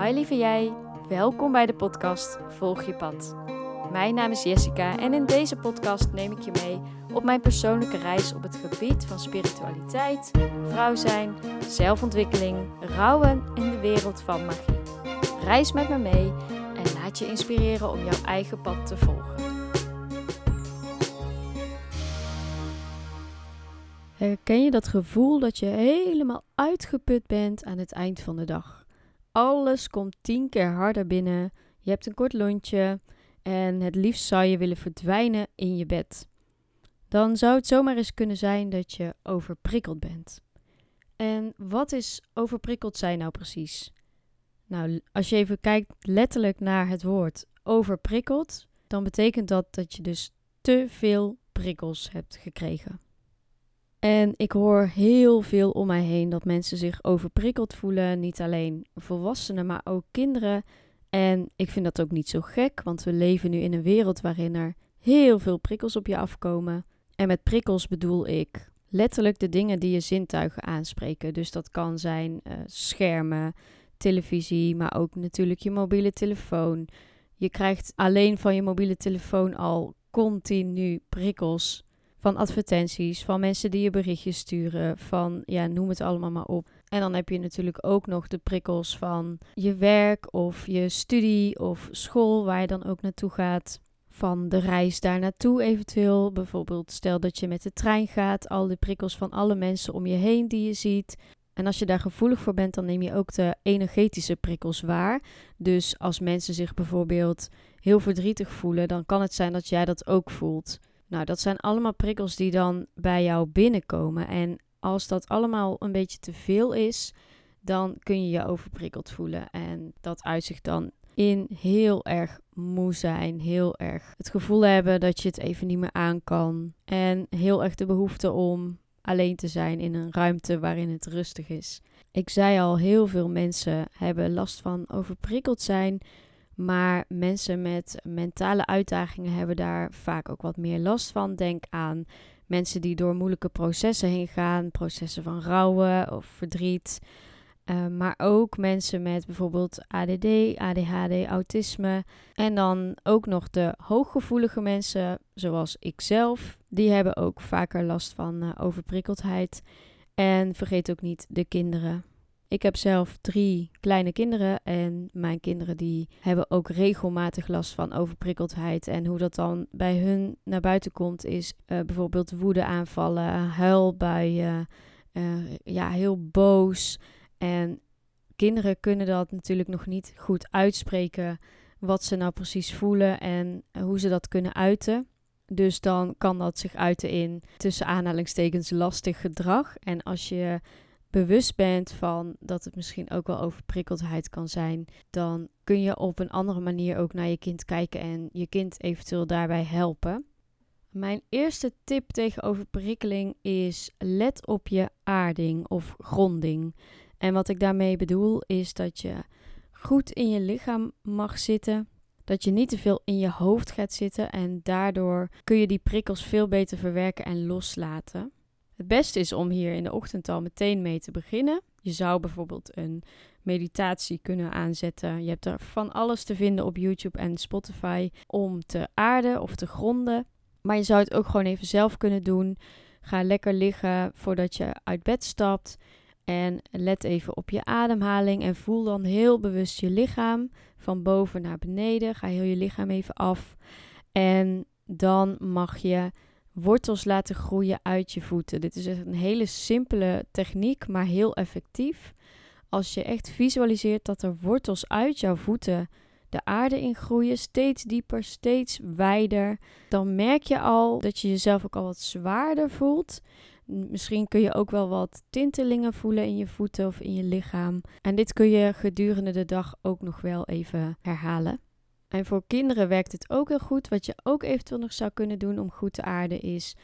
Hi lieve jij, welkom bij de podcast Volg je pad. Mijn naam is Jessica en in deze podcast neem ik je mee op mijn persoonlijke reis op het gebied van spiritualiteit, vrouw zijn, zelfontwikkeling, rouwen en de wereld van magie. Reis met me mee en laat je inspireren om jouw eigen pad te volgen. Herken je dat gevoel dat je helemaal uitgeput bent aan het eind van de dag? Alles komt tien keer harder binnen. Je hebt een kort lontje en het liefst zou je willen verdwijnen in je bed. Dan zou het zomaar eens kunnen zijn dat je overprikkeld bent. En wat is overprikkeld zijn nou precies? Nou, als je even kijkt letterlijk naar het woord overprikkeld, dan betekent dat dat je dus te veel prikkels hebt gekregen. En ik hoor heel veel om mij heen dat mensen zich overprikkeld voelen. Niet alleen volwassenen, maar ook kinderen. En ik vind dat ook niet zo gek, want we leven nu in een wereld waarin er heel veel prikkels op je afkomen. En met prikkels bedoel ik letterlijk de dingen die je zintuigen aanspreken. Dus dat kan zijn uh, schermen, televisie, maar ook natuurlijk je mobiele telefoon. Je krijgt alleen van je mobiele telefoon al continu prikkels van advertenties, van mensen die je berichtjes sturen, van ja, noem het allemaal maar op. En dan heb je natuurlijk ook nog de prikkels van je werk of je studie of school waar je dan ook naartoe gaat. Van de reis daar naartoe eventueel. Bijvoorbeeld stel dat je met de trein gaat, al die prikkels van alle mensen om je heen die je ziet. En als je daar gevoelig voor bent, dan neem je ook de energetische prikkels waar. Dus als mensen zich bijvoorbeeld heel verdrietig voelen, dan kan het zijn dat jij dat ook voelt. Nou, dat zijn allemaal prikkels die dan bij jou binnenkomen. En als dat allemaal een beetje te veel is, dan kun je je overprikkeld voelen. En dat uitzicht dan in heel erg moe zijn, heel erg het gevoel hebben dat je het even niet meer aan kan. En heel erg de behoefte om alleen te zijn in een ruimte waarin het rustig is. Ik zei al, heel veel mensen hebben last van overprikkeld zijn. Maar mensen met mentale uitdagingen hebben daar vaak ook wat meer last van. Denk aan mensen die door moeilijke processen heen gaan, processen van rouwen of verdriet. Uh, maar ook mensen met bijvoorbeeld ADD, ADHD, autisme. En dan ook nog de hooggevoelige mensen, zoals ikzelf. Die hebben ook vaker last van uh, overprikkeldheid. En vergeet ook niet de kinderen. Ik heb zelf drie kleine kinderen en mijn kinderen die hebben ook regelmatig last van overprikkeldheid. En hoe dat dan bij hun naar buiten komt is uh, bijvoorbeeld woedeaanvallen, huilbuien, uh, ja, heel boos. En kinderen kunnen dat natuurlijk nog niet goed uitspreken wat ze nou precies voelen en hoe ze dat kunnen uiten. Dus dan kan dat zich uiten in tussen aanhalingstekens lastig gedrag. En als je bewust bent van dat het misschien ook wel overprikkeldheid kan zijn, dan kun je op een andere manier ook naar je kind kijken en je kind eventueel daarbij helpen. Mijn eerste tip tegen overprikkeling is let op je aarding of gronding. En wat ik daarmee bedoel is dat je goed in je lichaam mag zitten. Dat je niet te veel in je hoofd gaat zitten en daardoor kun je die prikkels veel beter verwerken en loslaten. Het beste is om hier in de ochtend al meteen mee te beginnen. Je zou bijvoorbeeld een meditatie kunnen aanzetten. Je hebt er van alles te vinden op YouTube en Spotify om te aarden of te gronden. Maar je zou het ook gewoon even zelf kunnen doen. Ga lekker liggen voordat je uit bed stapt. En let even op je ademhaling en voel dan heel bewust je lichaam van boven naar beneden. Ga heel je lichaam even af. En dan mag je wortels laten groeien uit je voeten. Dit is een hele simpele techniek, maar heel effectief. Als je echt visualiseert dat er wortels uit jouw voeten de aarde in groeien, steeds dieper, steeds wijder, dan merk je al dat je jezelf ook al wat zwaarder voelt. Misschien kun je ook wel wat tintelingen voelen in je voeten of in je lichaam. En dit kun je gedurende de dag ook nog wel even herhalen. En voor kinderen werkt het ook heel goed. Wat je ook eventueel nog zou kunnen doen om goed te aarden is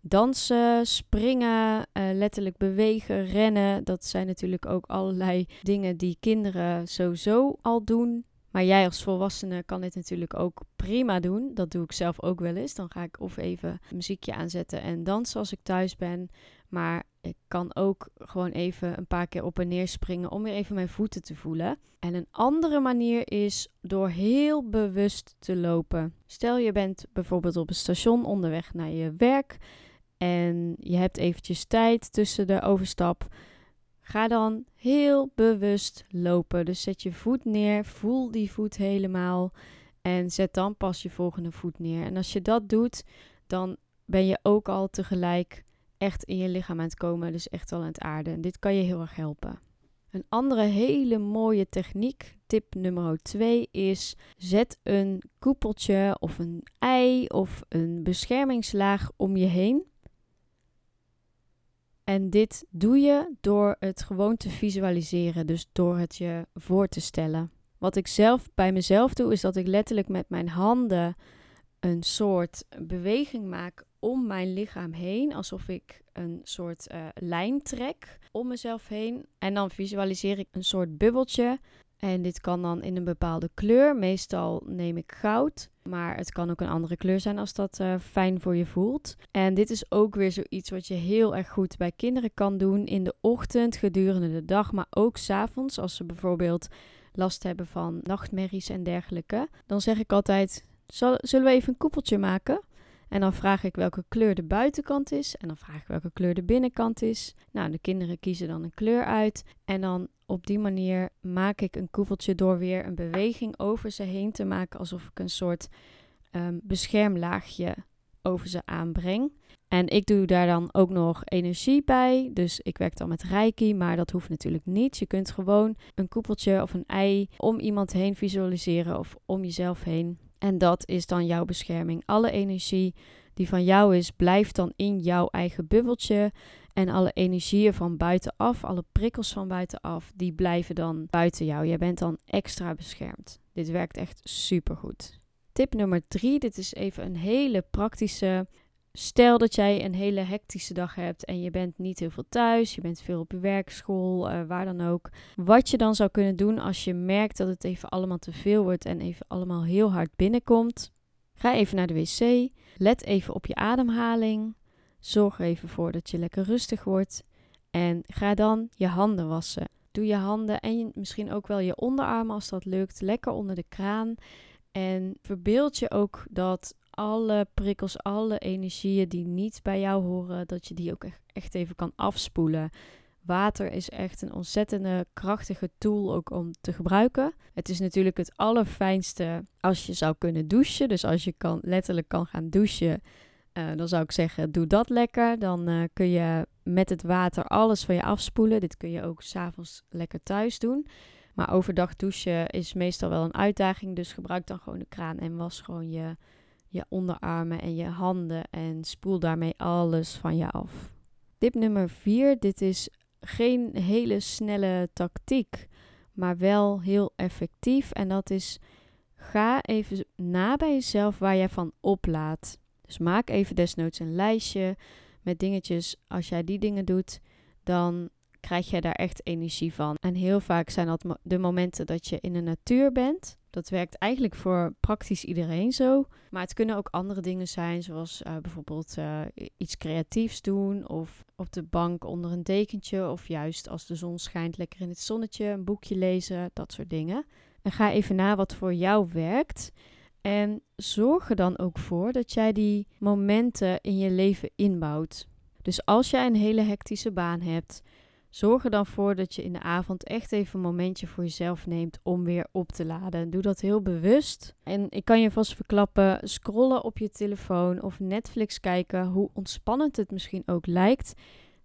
dansen, springen, uh, letterlijk bewegen, rennen. Dat zijn natuurlijk ook allerlei dingen die kinderen sowieso al doen. Maar jij als volwassene kan dit natuurlijk ook prima doen. Dat doe ik zelf ook wel eens. Dan ga ik of even muziekje aanzetten en dansen als ik thuis ben. Maar ik kan ook gewoon even een paar keer op en neer springen om weer even mijn voeten te voelen. En een andere manier is door heel bewust te lopen. Stel je bent bijvoorbeeld op een station onderweg naar je werk en je hebt eventjes tijd tussen de overstap. Ga dan heel bewust lopen. Dus zet je voet neer, voel die voet helemaal en zet dan pas je volgende voet neer. En als je dat doet, dan ben je ook al tegelijk echt in je lichaam aan het komen, dus echt al aan het aarden. Dit kan je heel erg helpen. Een andere hele mooie techniek, tip nummer 2, is zet een koepeltje of een ei of een beschermingslaag om je heen. En dit doe je door het gewoon te visualiseren, dus door het je voor te stellen. Wat ik zelf bij mezelf doe, is dat ik letterlijk met mijn handen een soort beweging maak om mijn lichaam heen, alsof ik een soort uh, lijn trek om mezelf heen. En dan visualiseer ik een soort bubbeltje. En dit kan dan in een bepaalde kleur. Meestal neem ik goud. Maar het kan ook een andere kleur zijn als dat uh, fijn voor je voelt. En dit is ook weer zoiets wat je heel erg goed bij kinderen kan doen. In de ochtend, gedurende de dag, maar ook s'avonds. Als ze bijvoorbeeld last hebben van nachtmerries en dergelijke. Dan zeg ik altijd: Zullen we even een koepeltje maken? En dan vraag ik welke kleur de buitenkant is. En dan vraag ik welke kleur de binnenkant is. Nou, de kinderen kiezen dan een kleur uit. En dan op die manier maak ik een koepeltje door weer een beweging over ze heen te maken. Alsof ik een soort um, beschermlaagje over ze aanbreng. En ik doe daar dan ook nog energie bij. Dus ik werk dan met reiki, maar dat hoeft natuurlijk niet. Je kunt gewoon een koepeltje of een ei om iemand heen visualiseren of om jezelf heen. En dat is dan jouw bescherming. Alle energie die van jou is, blijft dan in jouw eigen bubbeltje. En alle energieën van buitenaf, alle prikkels van buitenaf, die blijven dan buiten jou. Jij bent dan extra beschermd. Dit werkt echt super goed. Tip nummer drie, dit is even een hele praktische Stel dat jij een hele hectische dag hebt en je bent niet heel veel thuis, je bent veel op je werk, school, uh, waar dan ook. Wat je dan zou kunnen doen als je merkt dat het even allemaal te veel wordt en even allemaal heel hard binnenkomt. Ga even naar de wc, let even op je ademhaling, zorg er even voor dat je lekker rustig wordt en ga dan je handen wassen. Doe je handen en misschien ook wel je onderarmen als dat lukt, lekker onder de kraan. En verbeeld je ook dat alle prikkels, alle energieën die niet bij jou horen, dat je die ook echt even kan afspoelen. Water is echt een ontzettende krachtige tool ook om te gebruiken. Het is natuurlijk het allerfijnste als je zou kunnen douchen. Dus als je kan, letterlijk kan gaan douchen, uh, dan zou ik zeggen, doe dat lekker. Dan uh, kun je met het water alles van je afspoelen. Dit kun je ook s'avonds lekker thuis doen. Maar overdag douchen is meestal wel een uitdaging. Dus gebruik dan gewoon de kraan en was gewoon je je onderarmen en je handen en spoel daarmee alles van je af. Tip nummer 4. Dit is geen hele snelle tactiek, maar wel heel effectief. En dat is ga even na bij jezelf waar jij van oplaat. Dus maak even desnoods een lijstje met dingetjes. Als jij die dingen doet, dan krijg je daar echt energie van. En heel vaak zijn dat de momenten dat je in de natuur bent. Dat werkt eigenlijk voor praktisch iedereen zo. Maar het kunnen ook andere dingen zijn, zoals uh, bijvoorbeeld uh, iets creatiefs doen. Of op de bank onder een dekentje. Of juist als de zon schijnt, lekker in het zonnetje, een boekje lezen, dat soort dingen. En ga even na wat voor jou werkt. En zorg er dan ook voor dat jij die momenten in je leven inbouwt. Dus als jij een hele hectische baan hebt, Zorg er dan voor dat je in de avond echt even een momentje voor jezelf neemt om weer op te laden. Doe dat heel bewust. En ik kan je vast verklappen, scrollen op je telefoon of Netflix kijken, hoe ontspannend het misschien ook lijkt.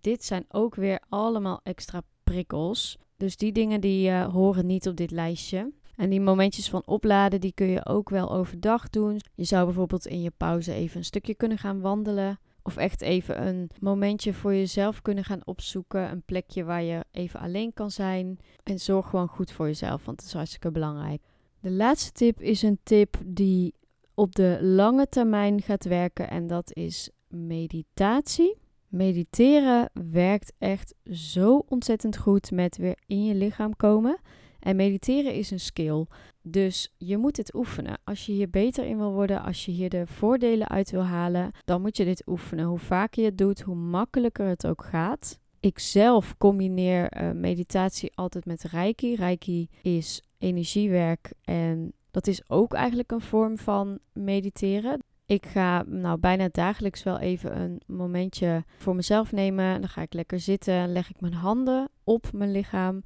Dit zijn ook weer allemaal extra prikkels. Dus die dingen die uh, horen niet op dit lijstje. En die momentjes van opladen, die kun je ook wel overdag doen. Je zou bijvoorbeeld in je pauze even een stukje kunnen gaan wandelen. Of echt even een momentje voor jezelf kunnen gaan opzoeken. Een plekje waar je even alleen kan zijn. En zorg gewoon goed voor jezelf, want het is hartstikke belangrijk. De laatste tip is een tip die op de lange termijn gaat werken. En dat is meditatie. Mediteren werkt echt zo ontzettend goed met weer in je lichaam komen. En mediteren is een skill. Dus je moet dit oefenen. Als je hier beter in wil worden, als je hier de voordelen uit wil halen, dan moet je dit oefenen. Hoe vaker je het doet, hoe makkelijker het ook gaat. Ik zelf combineer uh, meditatie altijd met Reiki. Reiki is energiewerk en dat is ook eigenlijk een vorm van mediteren. Ik ga nou bijna dagelijks wel even een momentje voor mezelf nemen. Dan ga ik lekker zitten, leg ik mijn handen op mijn lichaam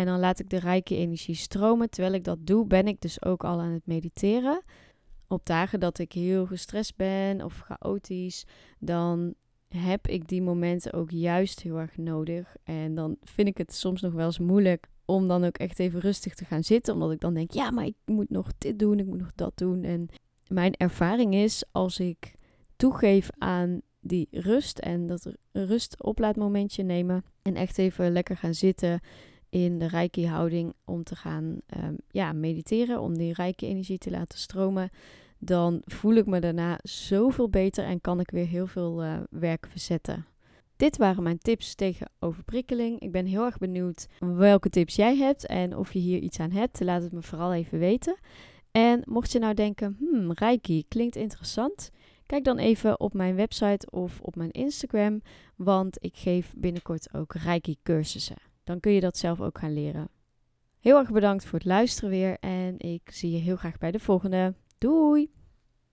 en dan laat ik de rijke energie stromen. Terwijl ik dat doe, ben ik dus ook al aan het mediteren. Op dagen dat ik heel gestrest ben of chaotisch, dan heb ik die momenten ook juist heel erg nodig. En dan vind ik het soms nog wel eens moeilijk om dan ook echt even rustig te gaan zitten. Omdat ik dan denk, ja, maar ik moet nog dit doen, ik moet nog dat doen. En mijn ervaring is, als ik toegeef aan die rust en dat rust oplaadmomentje nemen en echt even lekker gaan zitten in de rijke houding om te gaan um, ja, mediteren, om die rijke energie te laten stromen, dan voel ik me daarna zoveel beter en kan ik weer heel veel uh, werk verzetten. Dit waren mijn tips tegen overprikkeling. Ik ben heel erg benieuwd welke tips jij hebt en of je hier iets aan hebt. Laat het me vooral even weten. En mocht je nou denken, hmm, Reiki klinkt interessant, kijk dan even op mijn website of op mijn Instagram, want ik geef binnenkort ook Reiki cursussen. Dan kun je dat zelf ook gaan leren. Heel erg bedankt voor het luisteren weer en ik zie je heel graag bij de volgende. Doei!